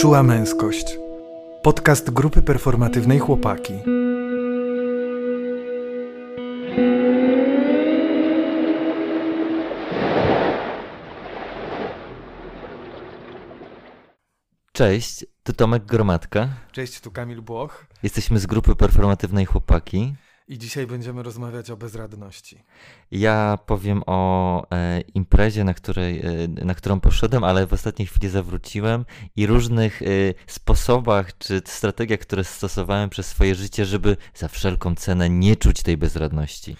Czuła męskość. Podcast grupy performatywnej Chłopaki. Cześć, tu Tomek Gromadka. Cześć, tu Kamil Błoch. Jesteśmy z grupy performatywnej Chłopaki. I dzisiaj będziemy rozmawiać o bezradności. Ja powiem o e, imprezie, na, której, e, na którą poszedłem, ale w ostatniej chwili zawróciłem i różnych e, sposobach czy strategiach, które stosowałem przez swoje życie, żeby za wszelką cenę nie czuć tej bezradności.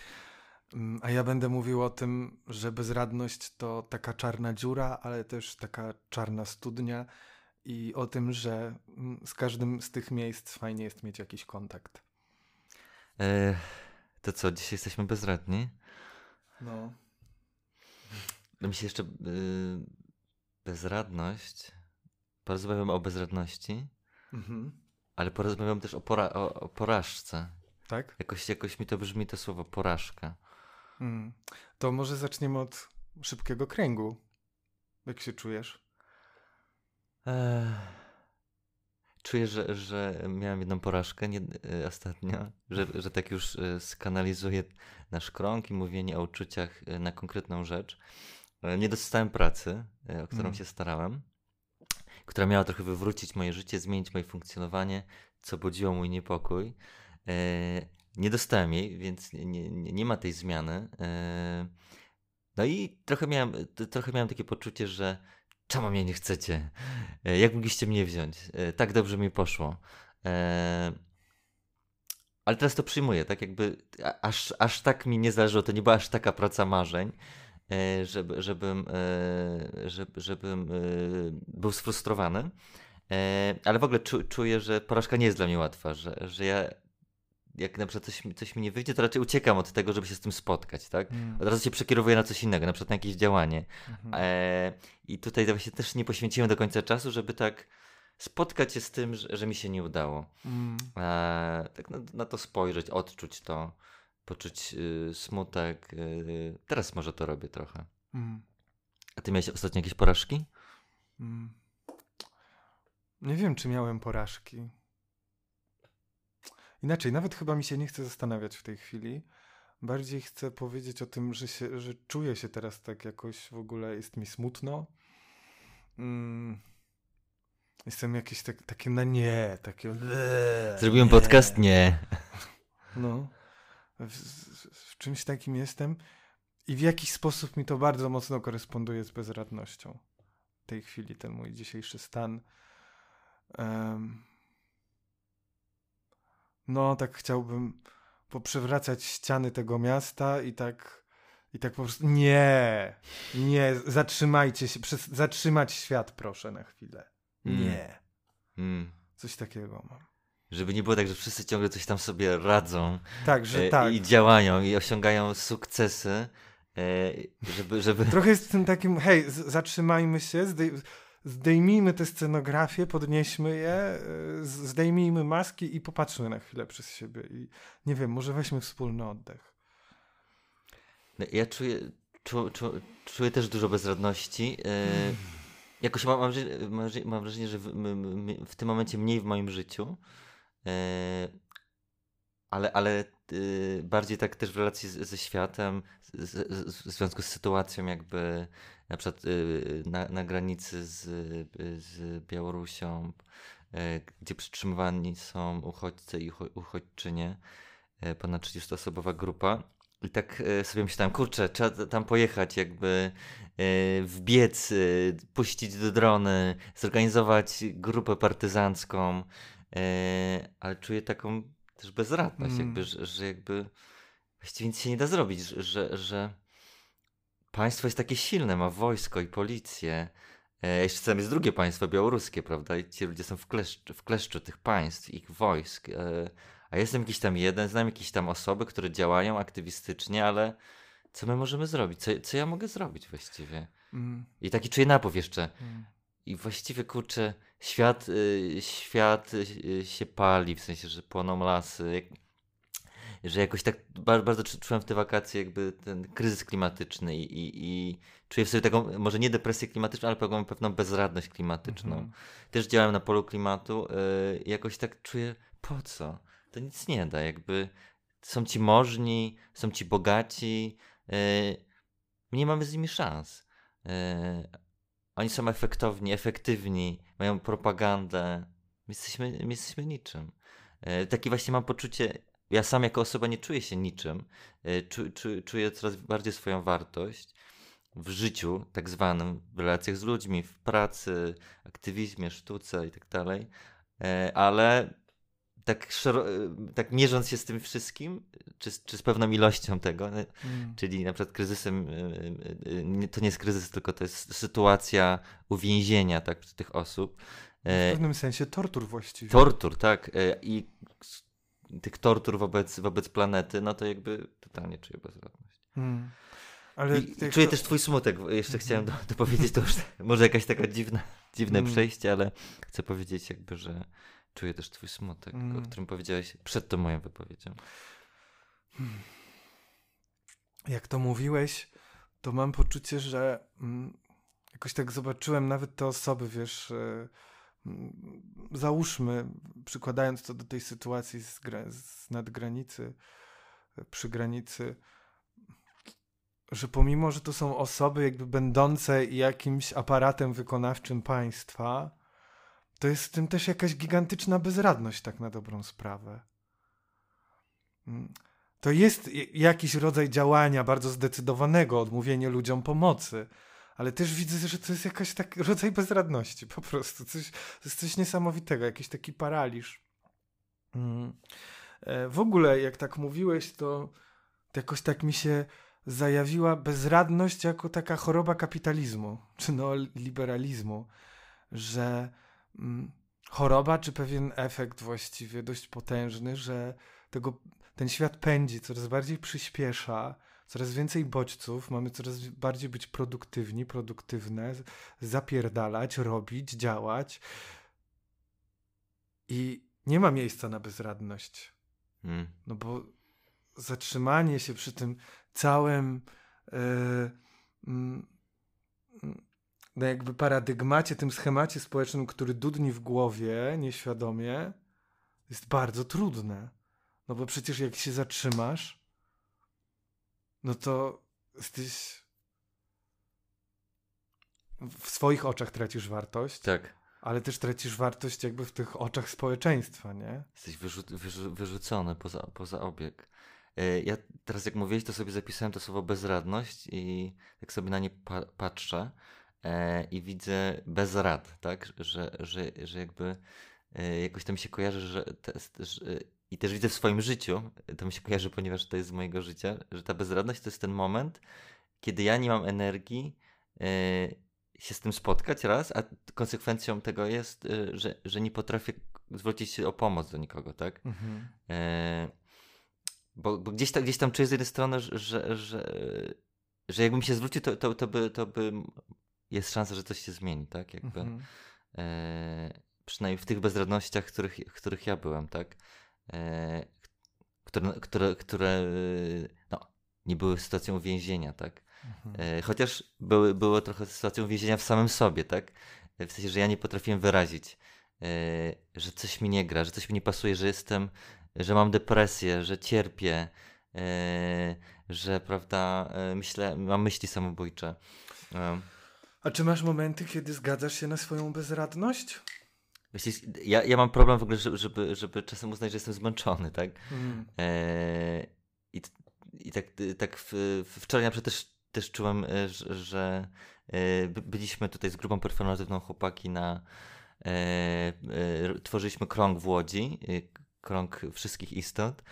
Mm, A ja będę mówił o tym, że bezradność to taka czarna dziura, ale też taka czarna studnia i o tym, że mm, z każdym z tych miejsc fajnie jest mieć jakiś kontakt. E, to co, dzisiaj jesteśmy bezradni? No. No mi się jeszcze y, bezradność. Porozmawiam o bezradności, Mhm. ale porozmawiam też o, pora- o, o porażce. Tak? Jakoś, jakoś mi to brzmi to słowo porażka. Mm. To może zaczniemy od szybkiego kręgu. Jak się czujesz? Ech. Czuję, że, że miałem jedną porażkę nie, y, ostatnio, że, że tak już y, skanalizuję nasz krąg i mówienie o uczuciach y, na konkretną rzecz. Nie dostałem pracy, o którą Mm. się starałem, która miała trochę wywrócić moje życie, zmienić moje funkcjonowanie, co budziło mój niepokój. Nie dostałem jej, więc nie, nie, nie ma tej zmiany. No i trochę miałem, trochę miałem takie poczucie, że czemu mnie nie chcecie? E, Jak mogliście mnie wziąć? E, Tak dobrze mi poszło. E, Ale teraz to przyjmuję, tak jakby aż, aż tak mi nie zależało, to nie była aż taka praca marzeń, żeby, żebym, żeby, żebym był sfrustrowany. Ale w ogóle czu, czuję, że porażka nie jest dla mnie łatwa, że, że ja jak na przykład coś, mi- coś mi nie wyjdzie, to raczej uciekam od tego, żeby się z tym spotkać, tak? Mm. Od razu się przekierowuję na coś innego, na przykład na jakieś działanie. Mhm. E, I tutaj właśnie też nie poświęciłem do końca czasu, żeby tak spotkać się z tym, że, że mi się nie udało. Mm. E, tak na, na to spojrzeć, odczuć to, poczuć y, smutek. Y, teraz może to robię trochę. Mm. A ty miałeś ostatnio jakieś porażki? Mm. Nie wiem, czy miałem porażki. Inaczej, nawet chyba mi się nie chce zastanawiać w tej chwili. Bardziej chcę powiedzieć o tym, że, się, że czuję się teraz tak jakoś w ogóle, jest mi smutno. Mm. Jestem jakieś tak, takie na nie, takie. Zrobiłem nie. podcast? Nie. No. W, w, czymś takim jestem. I w jakiś sposób mi to bardzo mocno koresponduje z bezradnością. W tej chwili ten mój dzisiejszy stan. Em, no, tak chciałbym poprzewracać ściany tego miasta i tak. I tak po prostu. Nie! Nie, zatrzymajcie się. Przez, zatrzymać świat, proszę, na chwilę. Mm. Nie. Mm. Coś takiego mam. Żeby nie było tak, że wszyscy ciągle coś tam sobie radzą Tak, że e, tak. i działają i osiągają sukcesy, e, żeby, żeby... Trochę jest tym takim, hej, zatrzymajmy się, zdej- zdejmijmy tę scenografię, podnieśmy je, y, zdejmijmy maski i popatrzmy na chwilę przez siebie. I nie wiem, może weźmy wspólny oddech. No, Ja czuję, czu, czu, czuję też dużo bezradności. E, jakoś mam, mam, wrażenie- mam, że w, w tym momencie mniej w moim życiu, e, ale, ale bardziej tak też w relacji z, ze światem, z, z, w związku z sytuacją jakby na przykład e, na, na granicy z, z Białorusią, e, gdzie przytrzymywani są uchodźcy i ucho- uchodźczynie, e, ponad 30-osobowa grupa. I tak sobie myślałem, kurczę, trzeba tam pojechać, jakby wbiec, puścić do drony, zorganizować grupę partyzancką, ale czuję taką też bezradność, Mm. jakby, że, że jakby właściwie nic się nie da zrobić, że, że państwo jest takie silne, ma wojsko i policję. E, jeszcze tam jest drugie państwo, białoruskie, prawda? I ci ludzie są w kleszczu, w kleszczu tych państw, ich wojsk. E, a jestem jakiś tam jeden, znam jakieś tam osoby, które działają aktywistycznie, ale co my możemy zrobić? Co, co ja mogę zrobić właściwie? Mm, I taki czuję napływ jeszcze. mm, I właściwie, kurczę, świat, y, świat y, się pali, w sensie, że płoną lasy. Że jakoś tak bardzo, bardzo czułem w te wakacje jakby ten kryzys klimatyczny i, i, i czuję w sobie taką, może nie depresję klimatyczną, ale pewną, pewną bezradność klimatyczną. Mhm. Też działałem na polu klimatu yy, jakoś tak czuję, po co? To nic nie da, jakby są ci możni, są ci bogaci, yy, nie mamy z nimi szans. Yy, oni są efektowni, efektywni, mają propagandę. My jesteśmy, my jesteśmy niczym. Yy, takie właśnie mam poczucie, ja sam jako osoba nie czuję się niczym. Yy, czu, czu, czuję coraz bardziej swoją wartość w życiu, tak zwanym, w relacjach z ludźmi, w pracy, aktywizmie, sztuce i tak dalej. Ale tak, tak mierząc się z tym wszystkim, czy, czy z pewną ilością tego, mm. czyli na przykład kryzysem, e, e, to nie jest kryzys, tylko to jest sytuacja uwięzienia tak, tych osób. W pewnym sensie tortur właściwie. Tortur, tak. I tych tortur wobec, wobec planety, no to jakby totalnie czuję bezradność. Mm. Ale I, czuję to... też twój smutek. Jeszcze mm. chciałem dopowiedzieć, to już może jakaś taka dziwna, dziwne mm. przejście, ale chcę powiedzieć jakby, że Czuję też twój smutek, mm. o którym powiedziałeś przed tą moją wypowiedzią. Hmm. Jak to mówiłeś, to mam poczucie, że mm, jakoś tak zobaczyłem nawet te osoby, wiesz, y, mm, załóżmy, przykładając to do tej sytuacji z, z nadgranicy, przy granicy, że pomimo, że to są osoby jakby będące jakimś aparatem wykonawczym państwa, to jest w tym też jakaś gigantyczna bezradność, tak na dobrą sprawę. Mm. To jest jakiś rodzaj działania bardzo zdecydowanego, odmówienie ludziom pomocy, ale też widzę, że to jest jakaś tak rodzaj bezradności, po prostu. Coś, to jest coś niesamowitego, jakiś taki paraliż. Mm. E, w ogóle, jak tak mówiłeś, to, to jakoś tak mi się zajawiła bezradność jako taka choroba kapitalizmu, czy neoliberalizmu, że Mm, choroba, czy pewien efekt właściwie dość potężny, że tego, ten świat pędzi, coraz bardziej przyspiesza, coraz więcej bodźców, mamy coraz bardziej być produktywni, produktywne, zapierdalać, robić, działać. I nie ma miejsca na bezradność. Hmm. No bo zatrzymanie się przy tym całym. Yy, yy, no jakby paradygmacie, tym schemacie społecznym, który dudni w głowie nieświadomie, jest bardzo trudne. No bo przecież jak się zatrzymasz, no to jesteś. W swoich oczach tracisz wartość. Tak. Ale też tracisz wartość jakby w tych oczach społeczeństwa, nie? Jesteś wyrzu wyrzu wyrzucony poza, poza obieg. E, ja teraz jak mówiłeś, to sobie zapisałem to słowo bezradność i tak sobie na nie pa patrzę e, i widzę bez rad, tak? Że, że, że jakby e, jakoś to mi się kojarzy, że, te, że, i też widzę w swoim życiu, to mi się kojarzy, ponieważ to jest z mojego życia, że ta bezradność to jest ten moment, kiedy ja nie mam energii e, się z tym spotkać raz, a konsekwencją tego jest, e, że, że nie potrafię zwrócić się o pomoc do nikogo, tak? Mhm. E, bo, bo, gdzieś, tam, gdzieś tam czuję z jednej strony, że, że, że, że jakbym się zwrócił, to, to, to, by, to by jest szansa, że coś się zmieni, tak? Jakby, mhm. przynajmniej w tych bezradnościach, których, których ja byłem, tak? E, które, które, które no, nie były sytuacją więzienia, tak? Mhm. E, chociaż były, było trochę sytuacją więzienia w samym sobie, tak? E, w sensie, że ja nie potrafiłem wyrazić, że coś mi nie gra, że coś mi nie pasuje, że jestem, że mam depresję, że cierpię, że, prawda, myślę, mam myśli samobójcze. A czy masz momenty, kiedy zgadzasz się na swoją bezradność? Ja, ja mam problem w ogóle, żeby, żeby czasem uznać, że jestem zmęczony, tak? Mm. E, I i tak, tak w, wczoraj na przykład też, też czułem, e, że, że e, byliśmy tutaj z grupą performatywną chłopaki na e, e, tworzyliśmy krąg w Łodzi, e, krąg wszystkich istot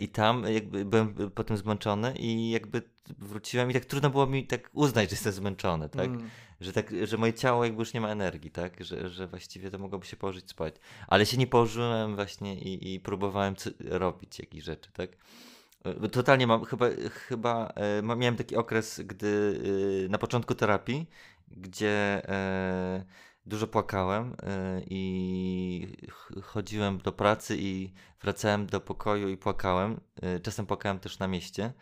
i tam jakby byłem potem zmęczony i jakby wróciłem i tak trudno było mi tak uznać, że jestem zmęczony, tak? Mm. Że, tak że moje ciało jakby już nie ma energii, tak? Że, że właściwie to mogłoby się położyć spać. Ale się nie położyłem właśnie i, i próbowałem robić jakieś rzeczy, tak? E, totalnie mam, chyba, chyba e, miałem taki okres, gdy e, na początku terapii, gdzie dużo płakałem i chodziłem do pracy i wracałem do pokoju i płakałem. Czasem płakałem też na mieście.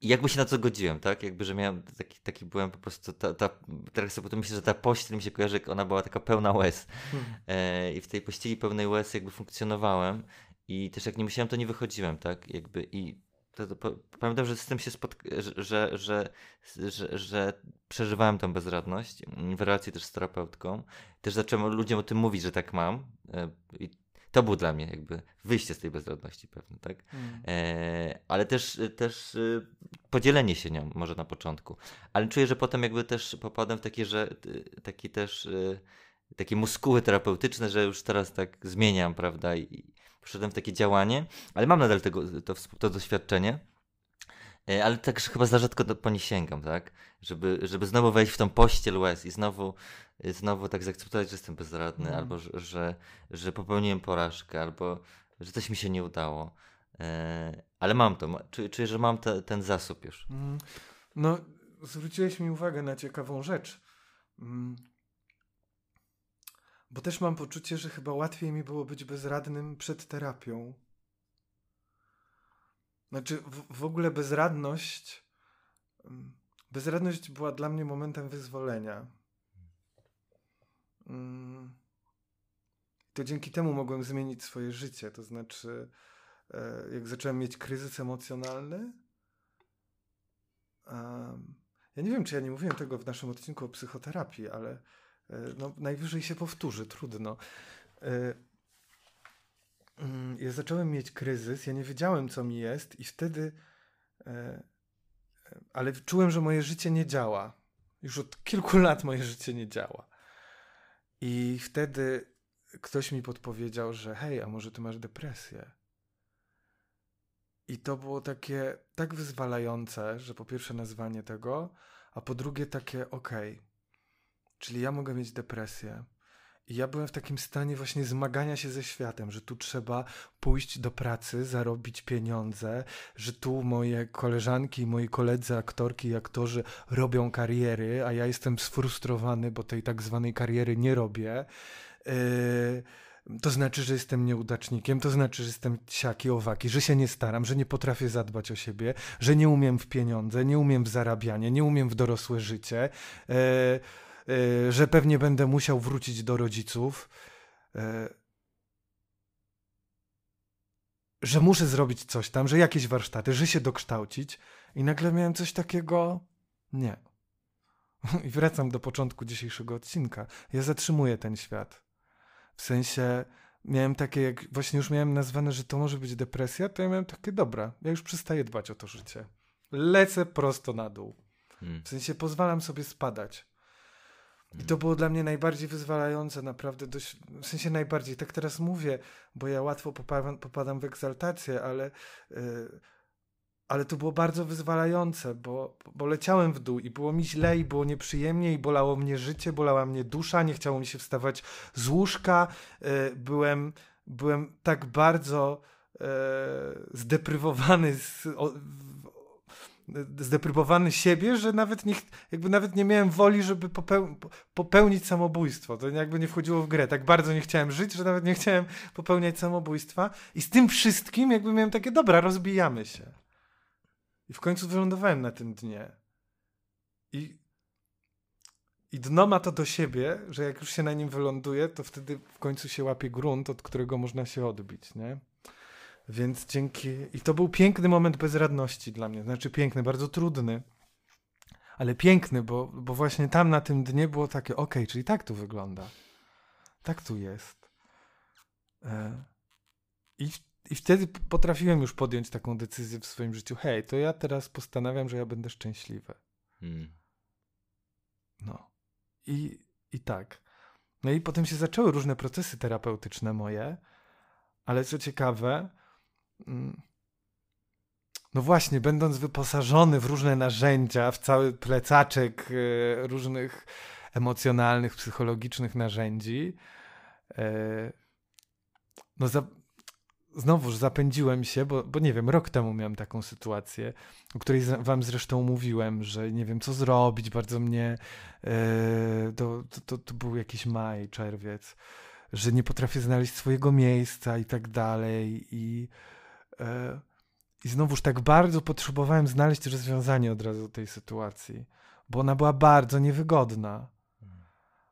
I jakby się na to godziłem, tak? Jakby, że miałem taki, taki byłem po prostu, ta, ta, teraz sobie myślę, że ta pościel mi się kojarzy, ona była taka pełna łez. Hmm. I w tej pościeli pełnej łez jakby funkcjonowałem i też jak nie musiałem, to nie wychodziłem, tak? Jakby i to, to, pamiętam, że z tym się spotkałem, że, że, że, że, że przeżywałem tą bezradność w relacji też z terapeutką. Też zacząłem ludziom o tym mówić, że tak mam. E, I to był dla mnie jakby wyjście z tej bezradności pewne, tak? Mm. E, ale też, też y, podzielenie się nią może na początku. Ale czuję, że potem jakby też popadam w takie, że taki też takie muskuły terapeutyczne, że już teraz tak zmieniam, prawda? I, poszedłem w takie działanie, ale mam nadal tego, to, to doświadczenie. E, ale także chyba za rzadko po nie sięgam, tak? Żeby, żeby znowu wejść w tą pościel łez i znowu znowu tak zaakceptować, że jestem bezradny, mm. albo że, że, że, popełniłem porażkę, albo że coś mi się nie udało. E, ale mam to, czuję, czuję że mam te, ten zasób już. Mm. No, zwróciłeś mi uwagę na ciekawą rzecz. Bo też mam poczucie, że chyba łatwiej mi było być bezradnym przed terapią. Znaczy, w, w ogóle bezradność. Mm, bezradność była dla mnie momentem wyzwolenia. Mm. to dzięki temu mogłem zmienić swoje życie. To znaczy, e, jak zacząłem mieć kryzys emocjonalny, ja nie wiem, czy ja nie mówiłem tego w naszym odcinku o psychoterapii, ale no, najwyżej się powtórzy, trudno. E, mm, ja zacząłem mieć kryzys, ja nie wiedziałem, co mi jest, i wtedy, ale czułem, że moje życie nie działa. Już od kilku lat moje życie nie działa. I wtedy ktoś mi podpowiedział, że hej, a może ty masz depresję? I to było takie tak wyzwalające, że po pierwsze nazwanie tego, a po drugie takie okej, okay, czyli ja mogę mieć depresję i ja byłem w takim stanie właśnie zmagania się ze światem, że tu trzeba pójść do pracy, zarobić pieniądze, że tu moje koleżanki, moi koledzy, aktorki i aktorzy robią kariery, a ja jestem sfrustrowany, bo tej tak zwanej kariery nie robię. Yy, to znaczy, że jestem nieudacznikiem, to znaczy, że jestem siaki, owaki, że się nie staram, że nie potrafię zadbać o siebie, że nie umiem w pieniądze, nie umiem w zarabianie, nie umiem w dorosłe życie. Yy, że pewnie będę musiał wrócić do rodziców, y, że muszę zrobić coś tam, że jakieś warsztaty, że się dokształcić. I nagle miałem coś takiego. Nie. I wracam do początku dzisiejszego odcinka. Ja zatrzymuję ten świat. W sensie miałem takie, jak właśnie już miałem nazwane, że to może być depresja, to ja miałem takie, dobra, ja już przestaję dbać o to życie. Lecę prosto na dół. Hmm. W sensie pozwalam sobie spadać. I to było dla mnie najbardziej wyzwalające, naprawdę, dość, w sensie najbardziej, tak teraz mówię, bo ja łatwo popadam, popadam w egzaltację, ale, yy, ale to było bardzo wyzwalające, bo, bo leciałem w dół i było mi źle, i było nieprzyjemnie, i bolało mnie życie, bolała mnie dusza, nie chciało mi się wstawać z łóżka, yy, byłem, byłem tak bardzo yy, zdeprywowany z, o, zdeprybowany siebie, że nawet nie, jakby nawet nie miałem woli, żeby popeł, popełnić samobójstwo. To jakby nie wchodziło w grę. Tak bardzo nie chciałem żyć, że nawet nie chciałem popełniać samobójstwa. I z tym wszystkim jakby miałem takie, dobra, rozbijamy się. I w końcu wylądowałem na tym dnie. I, I dno ma to do siebie, że jak już się na nim wyląduje, to wtedy w końcu się łapie grunt, od którego można się odbić, nie? Więc dzięki. I to był piękny moment bezradności dla mnie. Znaczy piękny, bardzo trudny, ale piękny, bo, bo właśnie tam na tym dnie było takie, ok, czyli tak tu wygląda. Tak tu jest. E... I, I wtedy potrafiłem już podjąć taką decyzję w swoim życiu. Hej, to ja teraz postanawiam, że ja będę szczęśliwy. Hmm. No. I, I tak. No i potem się zaczęły różne procesy terapeutyczne moje, ale co ciekawe. No właśnie, będąc wyposażony w różne narzędzia, w cały plecaczek e, różnych emocjonalnych, psychologicznych narzędzi, e, no za, znowuż zapędziłem się, bo, bo nie wiem, rok temu miałem taką sytuację, o której wam zresztą mówiłem, że nie wiem co zrobić, bardzo mnie, e, to, to, to był jakiś maj, czerwiec, że nie potrafię znaleźć swojego miejsca i tak dalej i i znowuż tak bardzo potrzebowałem znaleźć rozwiązanie od razu tej sytuacji, bo ona była bardzo niewygodna.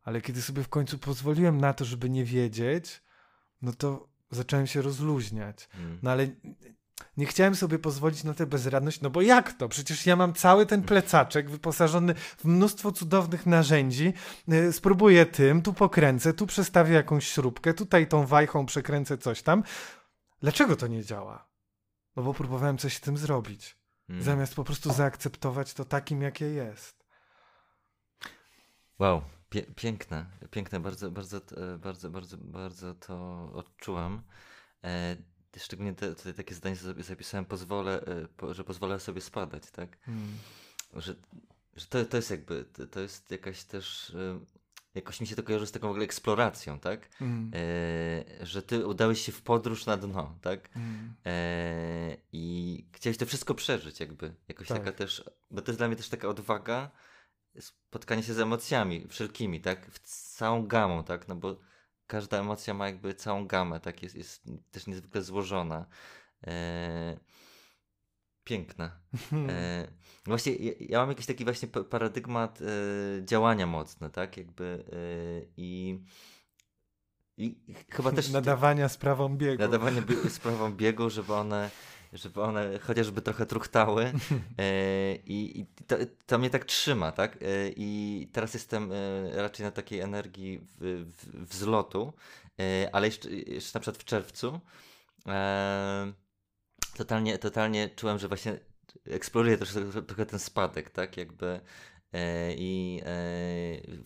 Ale kiedy sobie w końcu pozwoliłem na to, żeby nie wiedzieć, no to zacząłem się rozluźniać. Mm. No ale nie chciałem sobie pozwolić na tę bezradność, no bo jak to? Przecież ja mam cały ten plecaczek wyposażony w mnóstwo cudownych narzędzi. Y, spróbuję tym, tu pokręcę, tu przestawię jakąś śrubkę, tutaj tą wajchą przekręcę coś tam. Dlaczego to nie działa? No bo próbowałem coś z tym zrobić. Hmm. Zamiast po prostu zaakceptować to takim, jakie jest. Wow, Pie piękne, piękne, bardzo, bardzo, e, bardzo, bardzo, bardzo to odczułam. E, szczególnie te, te, takie zdanie sobie zapisałem, pozwolę, e, po, że pozwolę sobie spadać, tak? Hmm. Że, że to, to jest jakby, to, to jest jakaś też e, jakoś mi się to kojarzy z taką w ogóle eksploracją, tak? Mm. E, że ty udałeś się w podróż na dno, tak? Mm. E, I chciałeś to wszystko przeżyć, jakby. Jakoś tak. taka też, bo to jest dla mnie też taka odwaga, spotkanie się z emocjami wszelkimi, tak? W całą gamą, tak? No bo każda emocja ma jakby całą gamę, tak? Jest, jest też niezwykle złożona. E, piękna. E, właśnie ja, ja, mam jakiś taki właśnie paradygmat e, działania mocno, tak? Jakby e, i, i chyba też... Nadawania sprawom biegu. Nadawania sprawom biegu, żeby one żeby one chociażby trochę truchtały e, i, i to, to, mnie tak trzyma, tak? E, I teraz jestem e, raczej na takiej energii w, w, wzlotu, ale jeszcze, jeszcze na przykład w czerwcu totalnie, totalnie czułem, że właśnie eksploruję trochę, trochę ten spadek, tak? Jakby e, i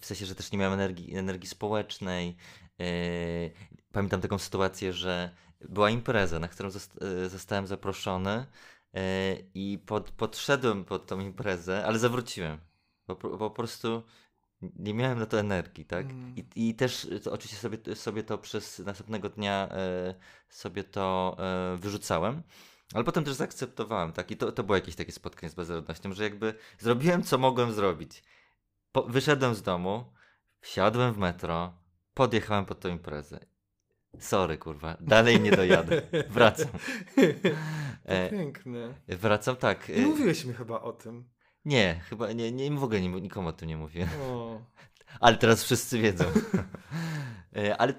w sensie, że też nie miałem energii, energii społecznej. Pamiętam taką sytuację, że była impreza, na którą e, zostałem zaproszony e, i pod, podszedłem pod tą imprezę, ale zawróciłem. Bo po prostu nie miałem na to energii, tak? Mm. I, I też oczywiście sobie, sobie to przez następnego dnia e, sobie to e, wyrzucałem. Ale potem też zaakceptowałem, tak? I to, to było jakieś takie spotkanie z bezrodnością, że jakby zrobiłem, co mogłem zrobić. Po, wyszedłem z domu, wsiadłem w metro, podjechałem pod tą imprezę. Sorry, kurwa. Dalej nie dojadę. Wracam. E, piękne. Wracam, tak. Nie mówiłeś mi chyba o tym. Nie, chyba nie, nie w ogóle nie, nikomu o tym nie mówię. O. Ale teraz wszyscy wiedzą. e, ale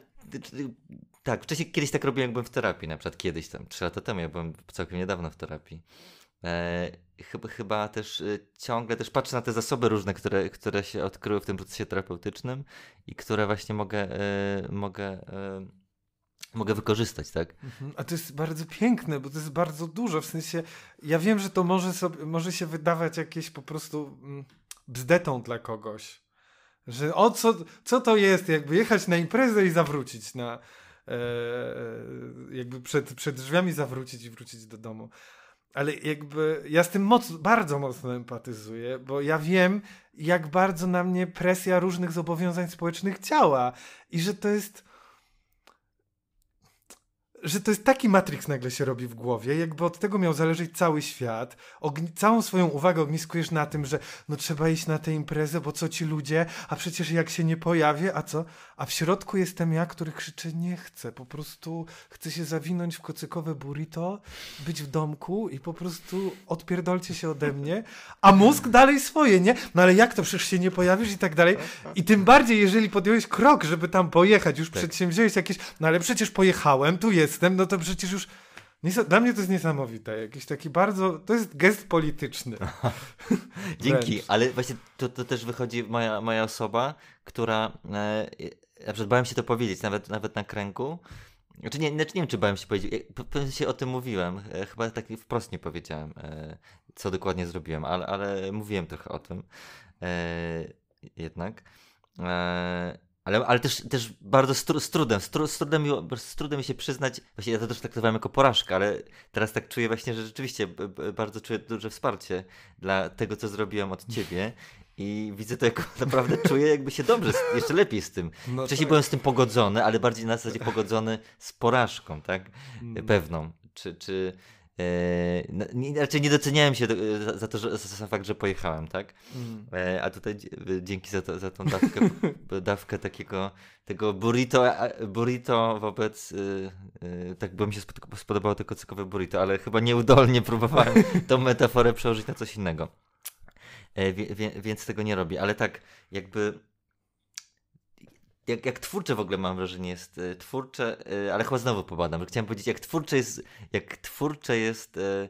tak, wcześniej kiedyś tak robiłem, jak byłem w terapii, na przykład kiedyś tam, trzy lata temu, ja byłem całkiem niedawno w terapii. E, chyba, chyba też e, ciągle też patrzę na te zasoby różne, które, które się odkryły w tym procesie terapeutycznym i które właśnie mogę, e, mogę e, mogę wykorzystać, tak? Mhm. A to jest bardzo piękne, bo to jest bardzo dużo, w sensie ja wiem, że to może, sobie, może się wydawać jakieś po prostu mm, bzdetą dla kogoś, że o co, co to jest, jakby jechać na imprezę i zawrócić na jakby przed, przed drzwiami zawrócić i wrócić do domu. Ale jakby ja z tym moc, bardzo mocno empatyzuję, bo ja wiem, jak bardzo na mnie presja różnych zobowiązań społecznych działa i że to jest że to jest taki Matrix nagle się robi w głowie, jakby od tego miał zależeć cały świat. Ogni całą swoją uwagę ogniskujesz na tym, że no trzeba iść na tę imprezę, bo co ci ludzie, a przecież jak się nie pojawię, a co? A w środku jestem ja, który krzyczy nie chcę, po prostu chcę się zawinąć w kocykowe burrito, być w domku i po prostu odpierdolcie się ode mnie, a mózg dalej swoje, nie? No ale jak to, przecież się nie pojawisz i tak dalej. I tym bardziej, jeżeli podjąłeś krok, żeby tam pojechać, już tak. przedsięwziąłeś jakieś, no ale przecież pojechałem, tu jest jestem, no to przecież już. Dla mnie to jest niesamowite. Jakiś taki bardzo. To jest gest polityczny. Dzięki, ale właśnie to, to też wychodzi moja, moja osoba, która. E, na przykład bałem się to powiedzieć, nawet, nawet na kręgu. Znaczy nie, znaczy nie wiem, czy bałem się powiedzieć. Pewnie się o tym mówiłem. E, chyba tak wprost nie powiedziałem, e, co dokładnie zrobiłem, ale, ale mówiłem trochę o tym. E, jednak. E, ale, ale też, też bardzo z, z trudem, z, tru, z, trudem mi, z trudem mi się przyznać, właśnie ja to też traktowałem jako porażkę, ale teraz tak czuję właśnie, że rzeczywiście bardzo czuję duże wsparcie dla tego, co zrobiłem od ciebie i widzę to jako naprawdę czuję jakby się dobrze, jeszcze lepiej z tym. No Wcześniej tak. byłem z tym pogodzony, ale bardziej na zasadzie pogodzony z porażką, tak? Mm. Pewną. Czy, czy E, no, nie, raczej nie doceniałem się za, za to, że, za fakt, że pojechałem, tak? Mm. E, a tutaj dzięki za, to, za tą dawkę, dawkę takiego tego burrito, burrito wobec, y, y, tak by mi się spodobało tylko cykowe burrito, ale chyba nieudolnie próbowałem tą metaforę przełożyć na coś innego. Wie, wie, więc tego nie robię, ale tak jakby jak, jak twórcze w ogóle mam wrażenie jest y, twórcze, y, ale chyba znowu popadam, że chciałem powiedzieć, jak twórcze jest, jak twórcze jest y,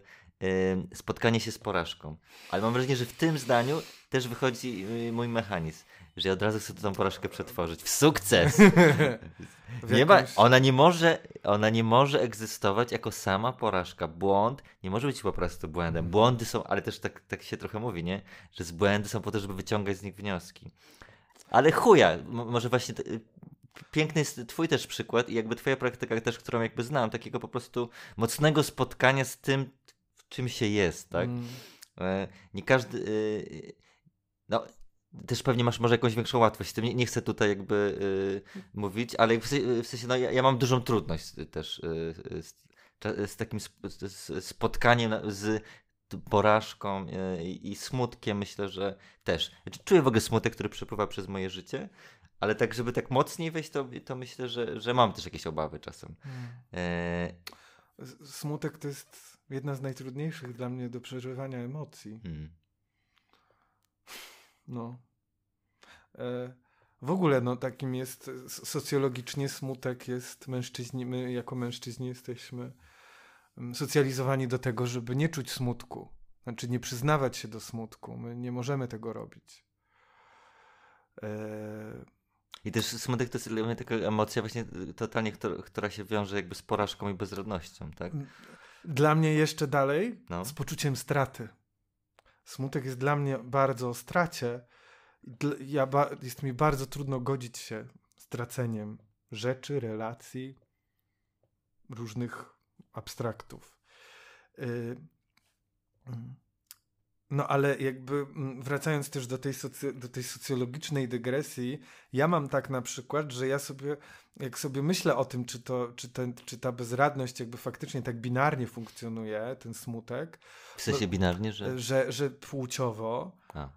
spotkanie się z porażką. Ale mam wrażenie, że w tym zdaniu też wychodzi mój mechanizm, że ja od razu chcę tą porażkę przetworzyć w sukces. w nie ma, ona, nie może, ona nie może egzystować jako sama porażka. Błąd nie może być po prostu błędem. Błędy są, ale też tak, tak się trochę mówi, nie? Że z błędy są po to, żeby wyciągać z nich wnioski. Ale chuja, może właśnie piękny jest twój też przykład i jakby twoja praktyka też, którą jakby znam, takiego po prostu mocnego spotkania z tym, w czym się jest, tak? Mm. E, nie każdy... Y, no, też pewnie masz może jakąś większą łatwość z tym. Nie, chcę tutaj jakby y, mówić, ale w sensie, no, ja, ja, mam dużą trudność też y, z, z, takim sp z, spotkaniem z porażką e, i, i smutkiem myślę, że też. Znaczy, czuję w ogóle smutek, który przepływa przez moje życie, ale tak, żeby tak mocniej wejść, to, to myślę, że, że mam też jakieś obawy czasem. Hmm. E... Smutek to jest jedna z najtrudniejszych dla mnie do przeżywania emocji. Hmm. No. E... W ogóle, no, takim jest socjologicznie smutek jest mężczyźni, my jako mężczyźni jesteśmy socjalizowani do tego, żeby nie czuć smutku. Znaczy nie przyznawać się do smutku. My nie możemy tego robić. E... I też smutek to jest taka emocja właśnie totalnie, która, która, się wiąże jakby z porażką i bezradnością, tak? Dla mnie jeszcze dalej no. z poczuciem straty. Smutek jest dla mnie bardzo o stracie. Ja jest mi bardzo trudno godzić się z traceniem rzeczy, relacji, różnych abstraktów. Y, mm. No ale jakby mm, wracając też do tej, do tej socjologicznej dygresji, ja mam tak na przykład, że ja sobie, jak sobie myślę o tym, czy, to, czy, ten, czy ta bezradność jakby faktycznie tak binarnie funkcjonuje, ten smutek. W sensie no, binarnie, że? Że, że płciowo. A.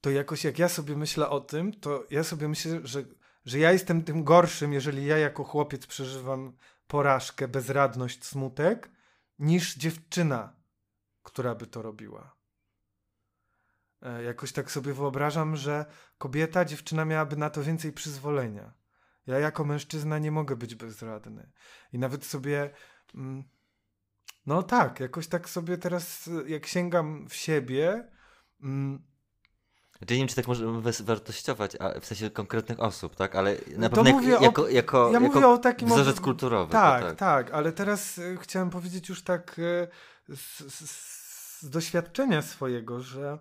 To jakoś jak ja sobie myślę o tym, to ja sobie myślę, że, że ja jestem tym gorszym, jeżeli ja jako chłopiec przeżywam porażkę, bezradność, smutek, niż dziewczyna, która by to robiła. E, jakoś tak sobie wyobrażam, że kobieta, dziewczyna miałaby na to więcej przyzwolenia. Ja jako mężczyzna nie mogę być bezradny. I nawet sobie. Mm, no tak, jakoś tak sobie teraz, jak sięgam w siebie, mm, znaczy, nie wiem, czy tak możemy wartościować, a w sensie konkretnych osób, tak? Ale na pewno jak, jako, jako, ja jako o takim wzorzec kulturowy. Tak, tak, tak, ale teraz y, chciałem powiedzieć już tak y, z, z, z, doświadczenia swojego, że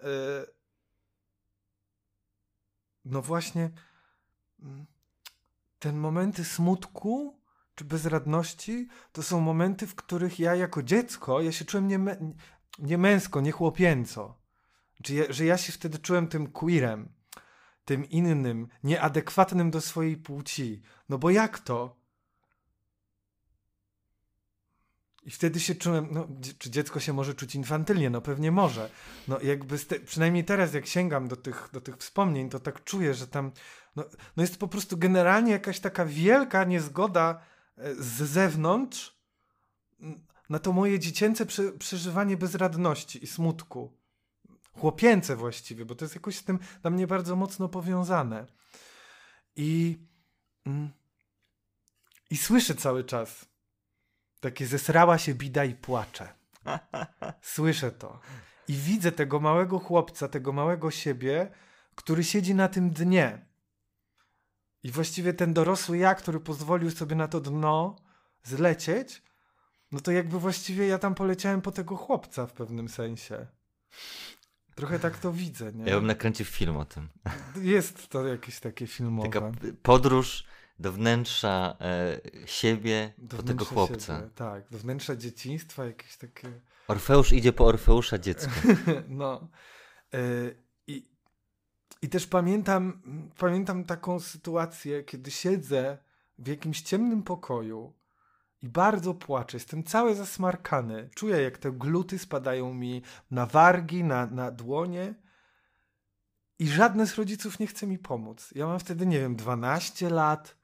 y, no właśnie mm, ten momenty smutku czy bezradności to są momenty, w których ja jako dziecko, ja się czułem nie, nie męsko, nie chłopięco że, że ja się wtedy czułem tym queerem, tym innym, nieadekwatnym do swojej płci. No bo jak to? I wtedy się czułem, no, czy dziecko się może czuć infantylnie? No pewnie może. No jakby, te, przynajmniej teraz jak sięgam do tych, do tych wspomnień, to tak czuję, że tam, no, no jest po prostu generalnie jakaś taka wielka niezgoda e, z zewnątrz na to moje dziecięce prze, przeżywanie bezradności i smutku chłopięce właściwie, bo to jest jakoś z tym dla mnie bardzo mocno powiązane. I, mm, i słyszę cały czas takie zesrała się bida i płacze. Słyszę to. I widzę tego małego chłopca, tego małego siebie, który siedzi na tym dnie. I właściwie ten dorosły ja, który pozwolił sobie na to dno zlecieć, no to jakby właściwie ja tam poleciałem po tego chłopca w pewnym sensie. Trochę tak to widzę, nie? Ja bym nakręcił film o tym. Jest to jakieś takie filmowe. Taka podróż do wnętrza e, siebie, do, do tego chłopca. Siebie, tak, do wnętrza dzieciństwa, jakieś takie... Orfeusz idzie po Orfeusza dziecko. no. E, I, I też pamiętam, pamiętam taką sytuację, kiedy siedzę w jakimś ciemnym pokoju i bardzo płaczę. Jestem cały zasmarkany. Czuję, jak te gluty spadają mi na wargi, na, na dłonie. I żadne z rodziców nie chce mi pomóc. Ja mam wtedy, nie wiem, 12 lat,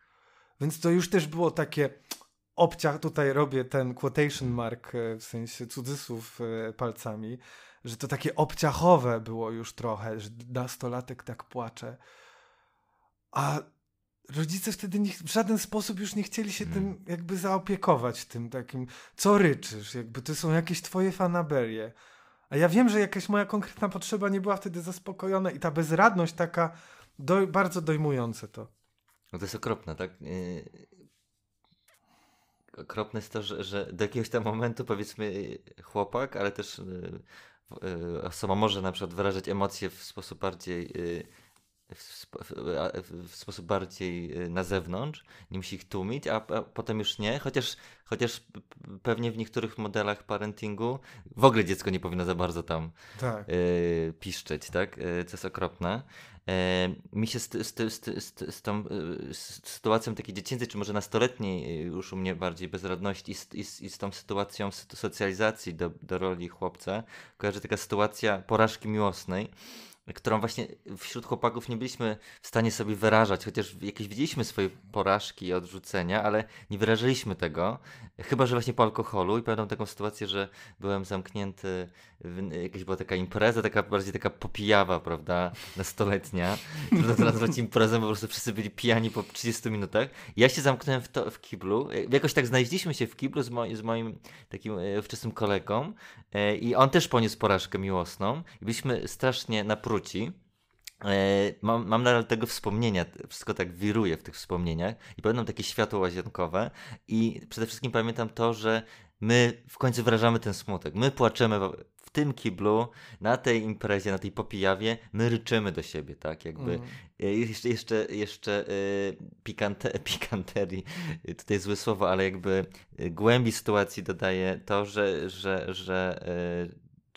więc to już też było takie obciach. Tutaj robię ten quotation mark, e, w sensie cudzysłów e, palcami, że to takie obciachowe było już trochę, że nastolatek tak płacze. A rodzice wtedy nie, w żaden sposób już nie chcieli się tym hmm. jakby zaopiekować, tym takim, co ryczysz, jakby to są jakieś twoje fanaberie. A ja wiem, że jakaś moja konkretna potrzeba nie była wtedy zaspokojona i ta bezradność taka doj, bardzo dojmujące to. No to jest okropne, tak? Yy... Okropne jest to, że, że do jakiegoś tam momentu powiedzmy chłopak, ale też yy, yy, osoba może na przykład wyrażać emocje w sposób bardziej yy, w, w, sposób bardziej y, na zewnątrz, nie musi ich tłumić, a, a, potem już nie, chociaż, chociaż pewnie w niektórych modelach parentingu w ogóle dziecko nie powinno za bardzo tam tak. y, piszczeć, tak? Y, co jest okropne. Y, mi się z, z, z, z, z tą y, sytuacją takiej dziecięcej, czy może nastoletniej już u mnie bardziej bezradności i, i, i z tą sytuacją socjalizacji do, do roli chłopca kojarzy taka sytuacja porażki miłosnej, którą właśnie wśród chłopaków nie byliśmy w stanie sobie wyrażać, chociaż jakieś widzieliśmy swoje porażki i odrzucenia, ale nie wyrażyliśmy tego, chyba że właśnie po alkoholu i pamiętam taką sytuację, że byłem zamknięty, jakaś była taka impreza, taka bardziej taka popijawa, prawda, nastoletnia, trudno to nazwać imprezą, po prostu wszyscy byli pijani po 30 minutach. Ja się zamknąłem w, to, w kiblu, jakoś tak znaleźliśmy się w kiblu z, z moim takim e, wczesnym kolegą e, i on też poniósł porażkę miłosną. I byliśmy strasznie napróżni E, mam, mam nadal tego wspomnienia, wszystko tak wiruje w tych wspomnieniach i pamiętam takie światło łazienkowe i przede wszystkim pamiętam to, że my w końcu wyrażamy ten smutek. My płaczemy w tym kiblu, na tej imprezie, na tej popijawie, my ryczymy do siebie, tak? Jakby mm. jeszcze, jeszcze, jeszcze y, pikante, pikanterii, tutaj złe słowo, ale jakby głębi sytuacji dodaje to, że, że, że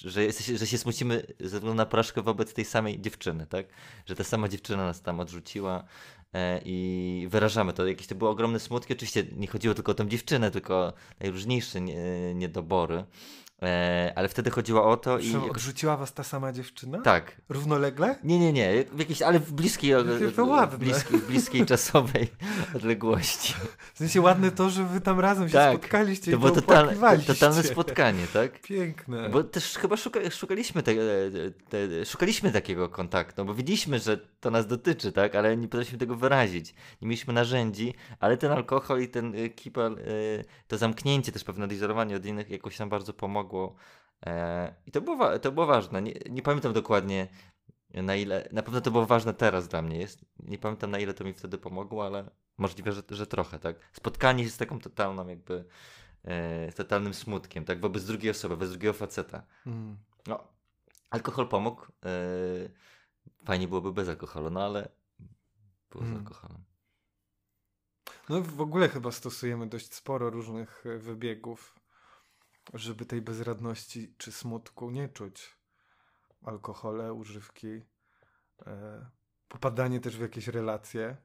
że, że się smucimy ze względu na porażkę wobec tej samej dziewczyny, tak? Że ta sama dziewczyna nas tam odrzuciła e, i wyrażamy to. Jakieś to były ogromne smutki. Oczywiście nie chodziło tylko o tę dziewczynę, tylko najróżniejsze niedobory. E, ale wtedy chodziło o to i. Jakoś... Odrzuciła was ta sama dziewczyna? Tak. Równolegle? Nie, nie, nie. W jakiejś, ale w bliskiej, to ładne. Bliskiej, w bliskiej czasowej odległości. W sensie ładne to, że wy tam razem się tak. spotkaliście to i było totalne, totalne spotkanie, tak? Piękne. Bo też chyba szuka, szukaliśmy, te, te, szukaliśmy takiego kontaktu, bo widzieliśmy, że to nas dotyczy, tak? Ale nie potrafiliśmy tego wyrazić. Nie mieliśmy narzędzi, ale ten alkohol i ten y, kipel, y, to zamknięcie, też pewne odizolowanie od innych jakoś nam bardzo pomogło pomogło. E, I to było, to było ważne. Nie, nie pamiętam dokładnie na ile, na pewno to było ważne teraz dla mnie jest. Nie pamiętam na ile to mi wtedy pomogło, ale możliwe, że, że trochę, tak. Spotkanie się z taką totalną jakby, e, totalnym smutkiem, tak, wobec drugiej osoby, wobec drugiego faceta. Mm. No, alkohol pomógł. E, fajnie byłoby bez alkoholu, no ale było mm. z alkoholem. No w ogóle chyba stosujemy dość sporo różnych wybiegów żeby tej bezradności czy smutku nie czuć. Alkohole, używki, e, popadanie też w jakieś relacje.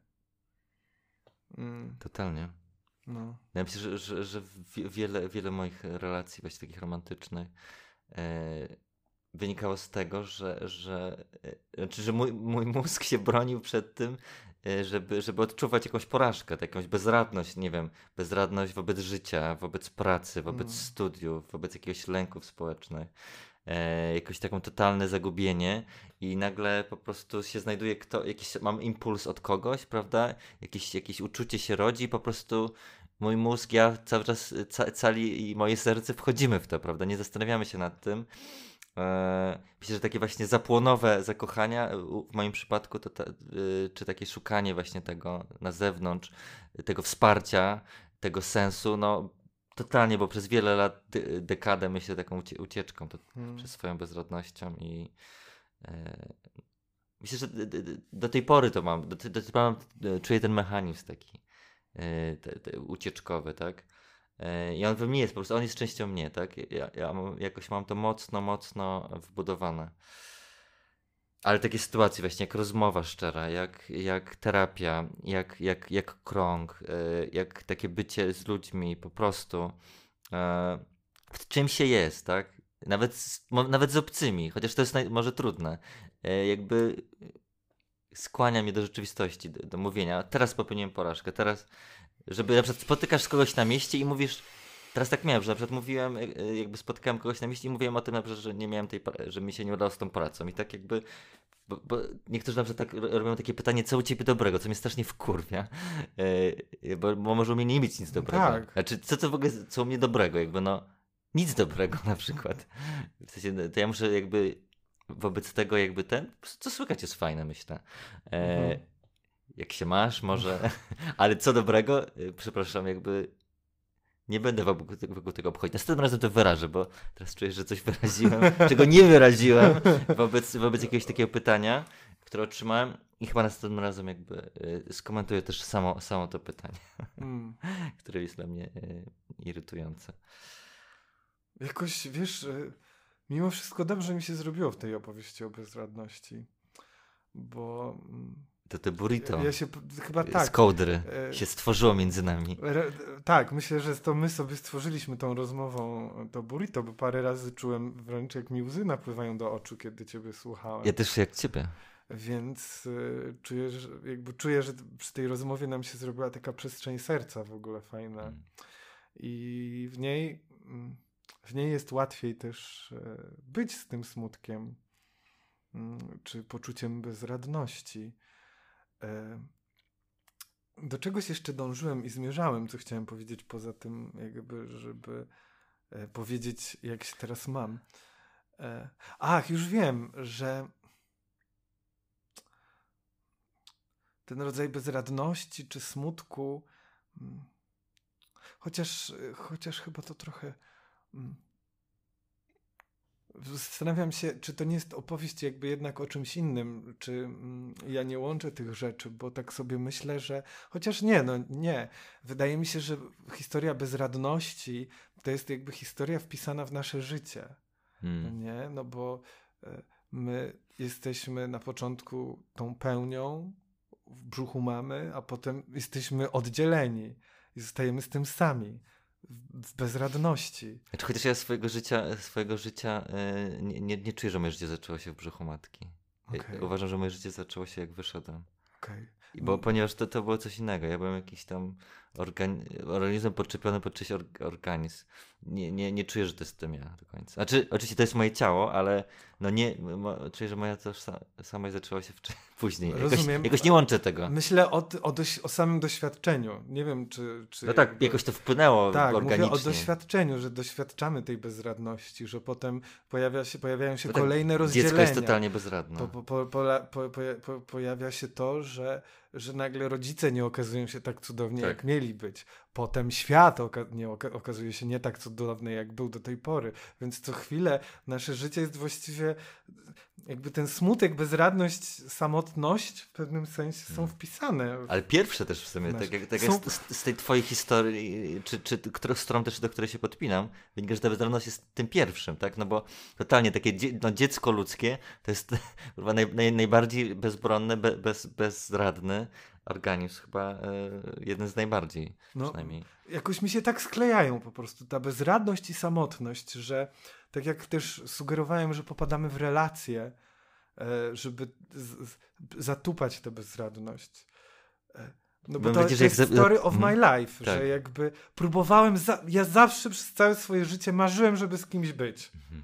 Mm. Totalnie. No. Ja myślę, że, że, że wiele, wiele moich relacji właśnie takich romantycznych e, wynikało z tego, że, że, e, znaczy, że mój, mój mózg się bronił przed tym, Y, żeby, żeby odczuwać jakąś porażkę, jakąś bezradność, nie wiem, bezradność wobec życia, wobec pracy, wobec mm. studiów, wobec jakiegoś lęków społecznych, e, jakoś taką totalne zagubienie i nagle po prostu się znajduje kto, jakiś, mam impuls od kogoś, prawda, jakieś, jakieś uczucie się rodzi i po prostu mój mózg, ja cały czas, ca, cali i moje serce wchodzimy w to, prawda, nie zastanawiamy się nad tym, E, myślę, że takie właśnie zapłonowe zakochania, e, w moim przypadku, to ta, e, czy takie szukanie właśnie tego na zewnątrz, tego wsparcia, tego sensu, no totalnie, bo przez wiele lat, dekadę myślę taką ucieczką to, hmm. przez swoją bezrodnością i e, myślę, że do tej pory to mam, do, do tej pory mam, czuję ten mechanizm taki e, te, te ucieczkowy, tak? E, I on we mnie jest, po prostu on jest częścią mnie, tak? Ja, ja jakoś mam to mocno, mocno wbudowane. ale takie sytuacje właśnie jak rozmowa szczera, jak, jak terapia, jak, jak, jak krąg, e, jak takie bycie z ludźmi po prostu. E, w czym się jest, tak? Nawet z, nawet z obcymi, chociaż to jest naj, może trudne. Jakby skłania mnie do rzeczywistości, do, do mówienia. Teraz popełniłem porażkę, teraz, żeby na przykład spotykasz kogoś na mieście i mówisz, Teraz tak miałem, że na przykład mówiłem, e, e, jakby spotkałem kogoś na mieście i mówiłem o tym na przykład, że nie miałem tej, że mi się nie udało z tą pracą i tak jakby bo, bo, niektórzy na przykład tak robią takie pytanie, co u ciebie dobrego, co mnie strasznie wkurwia, yy, bo, bo może u mnie nie mieć nic dobrego. Tak. Znaczy, co to w ogóle, co u mnie dobrego, jakby no, nic dobrego na przykład. W sensie, to ja muszę jakby wobec tego jakby ten, co słychać jest fajne, myślę. Yy, mhm. Jak się masz, może, ale co dobrego, yy, przepraszam, jakby nie będę wokół, tego obchodzić. Następnym razem to wyrażę, bo teraz czuję, że coś wyraziłem, czego nie wyraziłem wobec, wobec jakiegoś takiego pytania, które otrzymałem i chyba następnym razem jakby y, skomentuję też samo, samo to pytanie, mm. które jest dla mnie y, irytujące. Jakoś, wiesz, y, mimo wszystko dobrze mi się zrobiło w tej opowieści o bezradności, bo... Mm, to te burrito. Ja się chyba tak. Z kołdry e, się stworzyło między nami. Re, tak, myślę, że to my sobie stworzyliśmy tą rozmową to burrito, bo parę razy czułem wręcz jak mi łzy napływają do oczu, kiedy ciebie słuchałem. Ja też jak ciebie. Więc y, czuję, że, jakby czuję, że przy tej rozmowie nam się zrobiła taka przestrzeń serca w ogóle fajna. Mm. I w niej, mm, w niej jest łatwiej też y, być z tym smutkiem, y, czy poczuciem bezradności. E, do czegoś jeszcze dążyłem i zmierzałem, co chciałem powiedzieć poza tym, jakby, żeby e, powiedzieć, jak się teraz mam. E, ach, już wiem, że ten rodzaj bezradności czy smutku, mm, chociaż, chociaż chyba to trochę mm, Zastanawiam się, czy to nie jest opowieść jakby jednak o czymś innym, czy mm, ja nie łączę tych rzeczy, bo tak sobie myślę, że chociaż nie, no nie. Wydaje mi się, że historia bezradności to jest jakby historia wpisana w nasze życie. Hmm. Nie, no bo e, my jesteśmy na początku tą pełnią w brzuchu mamy, a potem jesteśmy oddzieleni i zostajemy z tym sami w bezradności. Znaczy, chociaż ja swojego życia, swojego życia e, nie, nie, nie czuję, że moje życie zaczęło się w brzuchu matki. Okay. Uważam, że moje życie zaczęło się jak wyszedłem. Okay. Bo ponieważ to, to było coś innego. Ja byłem jakiś tam organi organizm podczepiony pod czyjś organizm. Nie, nie, nie czuję, że to jestem ja do końca. Znaczy, oczywiście to jest moje ciało, ale no nie, czuję, że moja tożsamość zaczęła się później. Rozumiem. Jakoś, jakoś, nie łączę tego. Myślę o, o, o samym doświadczeniu. Nie wiem, czy... czy no tak, jakby... jakoś to wpłynęło tak, organicznie. mówię o doświadczeniu, że doświadczamy tej bezradności, że potem pojawia się, pojawiają się no tak, kolejne rozdzielenia. Dziecko jest totalnie bezradne. Po, po, po, pojawia się to, że że nagle rodzice nie okazują się tak cudownie, tak. jak mieli być. Potem świat oka nie oka okazuje się nie tak cudowny, jak był do tej pory. Więc co chwilę nasze życie jest właściwie jakby ten smutek, bezradność, samotność w pewnym sensie są hmm. wpisane. Ale pierwsze też w sumie, tak jak, tak są... z, z, tej twojej historii, czy, czy którą, z którą też do której się podpinam, wynika, że ta bezradność jest tym pierwszym, tak? No bo totalnie takie no, dziecko ludzkie to jest naj, naj, najbardziej bezbronne, be, bez, bezradne organizm chyba e, jeden z najbardziej no, przynajmniej. Jakoś mi się tak sklejają po prostu ta bezradność i samotność, że tak jak też sugerowałem, że popadamy w relacje, e, żeby z, z, zatupać tę bezradność. E, no bo to, to jest story of my mhm. life, tak. że jakby próbowałem, za, ja zawsze przez całe swoje życie marzyłem, żeby z kimś być. Mhm.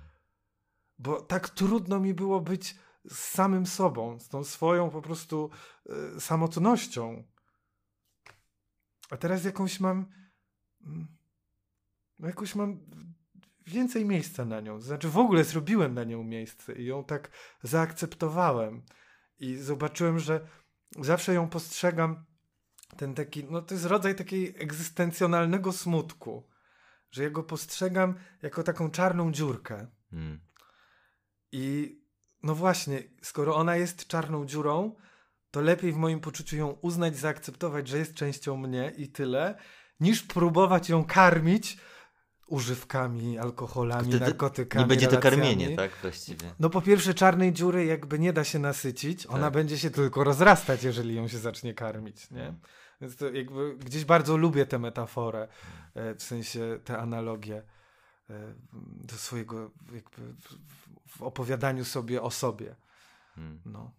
Bo tak trudno mi było być z samym sobą, z tą swoją po prostu y, samotnością. A teraz jakąś mam. No jakąś mam więcej miejsca na nią. Znaczy, w ogóle zrobiłem na nią miejsce i ją tak zaakceptowałem. I zobaczyłem, że zawsze ją postrzegam. Ten taki, no to jest rodzaj takiej egzystencjonalnego smutku, że ja go postrzegam jako taką czarną dziurkę. Hmm. I no właśnie, skoro ona jest czarną dziurą, to lepiej w moim poczuciu ją uznać, zaakceptować, że jest częścią mnie i tyle, niż próbować ją karmić używkami, alkoholami, Wtedy narkotykami. Nie będzie to relacjami. karmienie, tak? Właściwie. No po pierwsze czarnej dziury jakby nie da się nasycić, ona Tak. będzie się tylko rozrastać, jeżeli ją się zacznie karmić, nie? Więc to jakby gdzieś bardzo lubię tę metaforę, e, w sensie te analogie e, do swojego jakby w- opowiadaniu sobie o sobie. Mm. No.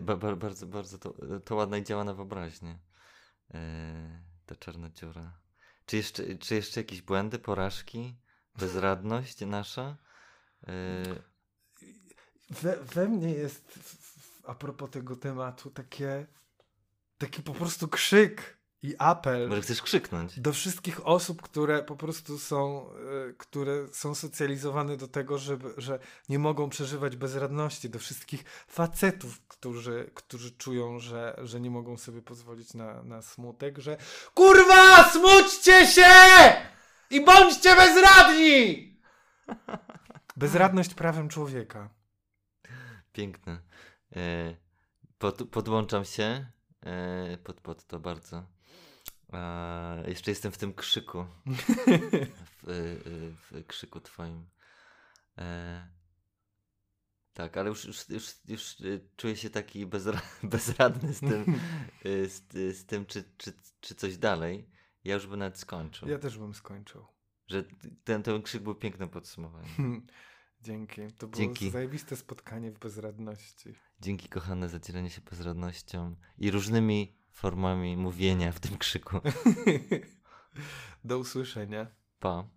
Ba, ba, bardzo, bardzo to, to ładne i działa na wyobraźnię. E, ta czarna dziura. Czy jeszcze, czy jeszcze jakieś błędy, porażki, bezradność nasza? E, We, we mnie jest a propos tego tematu takie taki po prostu krzyk i apel. może chcesz krzyknąć? do wszystkich osób, które po prostu są, e, które są socjalizowane do tego, żeby, że nie mogą przeżywać bezradności, do wszystkich facetów, którzy, którzy czują, że, że nie mogą sobie pozwolić na, na smutek, że KURWA SMUćcie się i bądźcie bezradni! Bezradność prawem człowieka. Piękne. E, pod, podłączam się e, pod, pod to bardzo. A, jeszcze jestem w tym krzyku. w, y, w krzyku twoim. E, tak, ale już, już, już, już y, czuję się taki bezra bezradny z tym, y, z, z tym czy, czy, czy coś dalej. Ja już bym nawet skończył. Ja też bym skończył. Że ten, ten krzyk był pięknym podsumowaniem. Dzięki. To było Dzięki. zajebiste spotkanie w bezradności. Dzięki kochane za dzielenie się bezradnością i różnymi formami mówienia w tym krzyku. Do usłyszenia. Pa.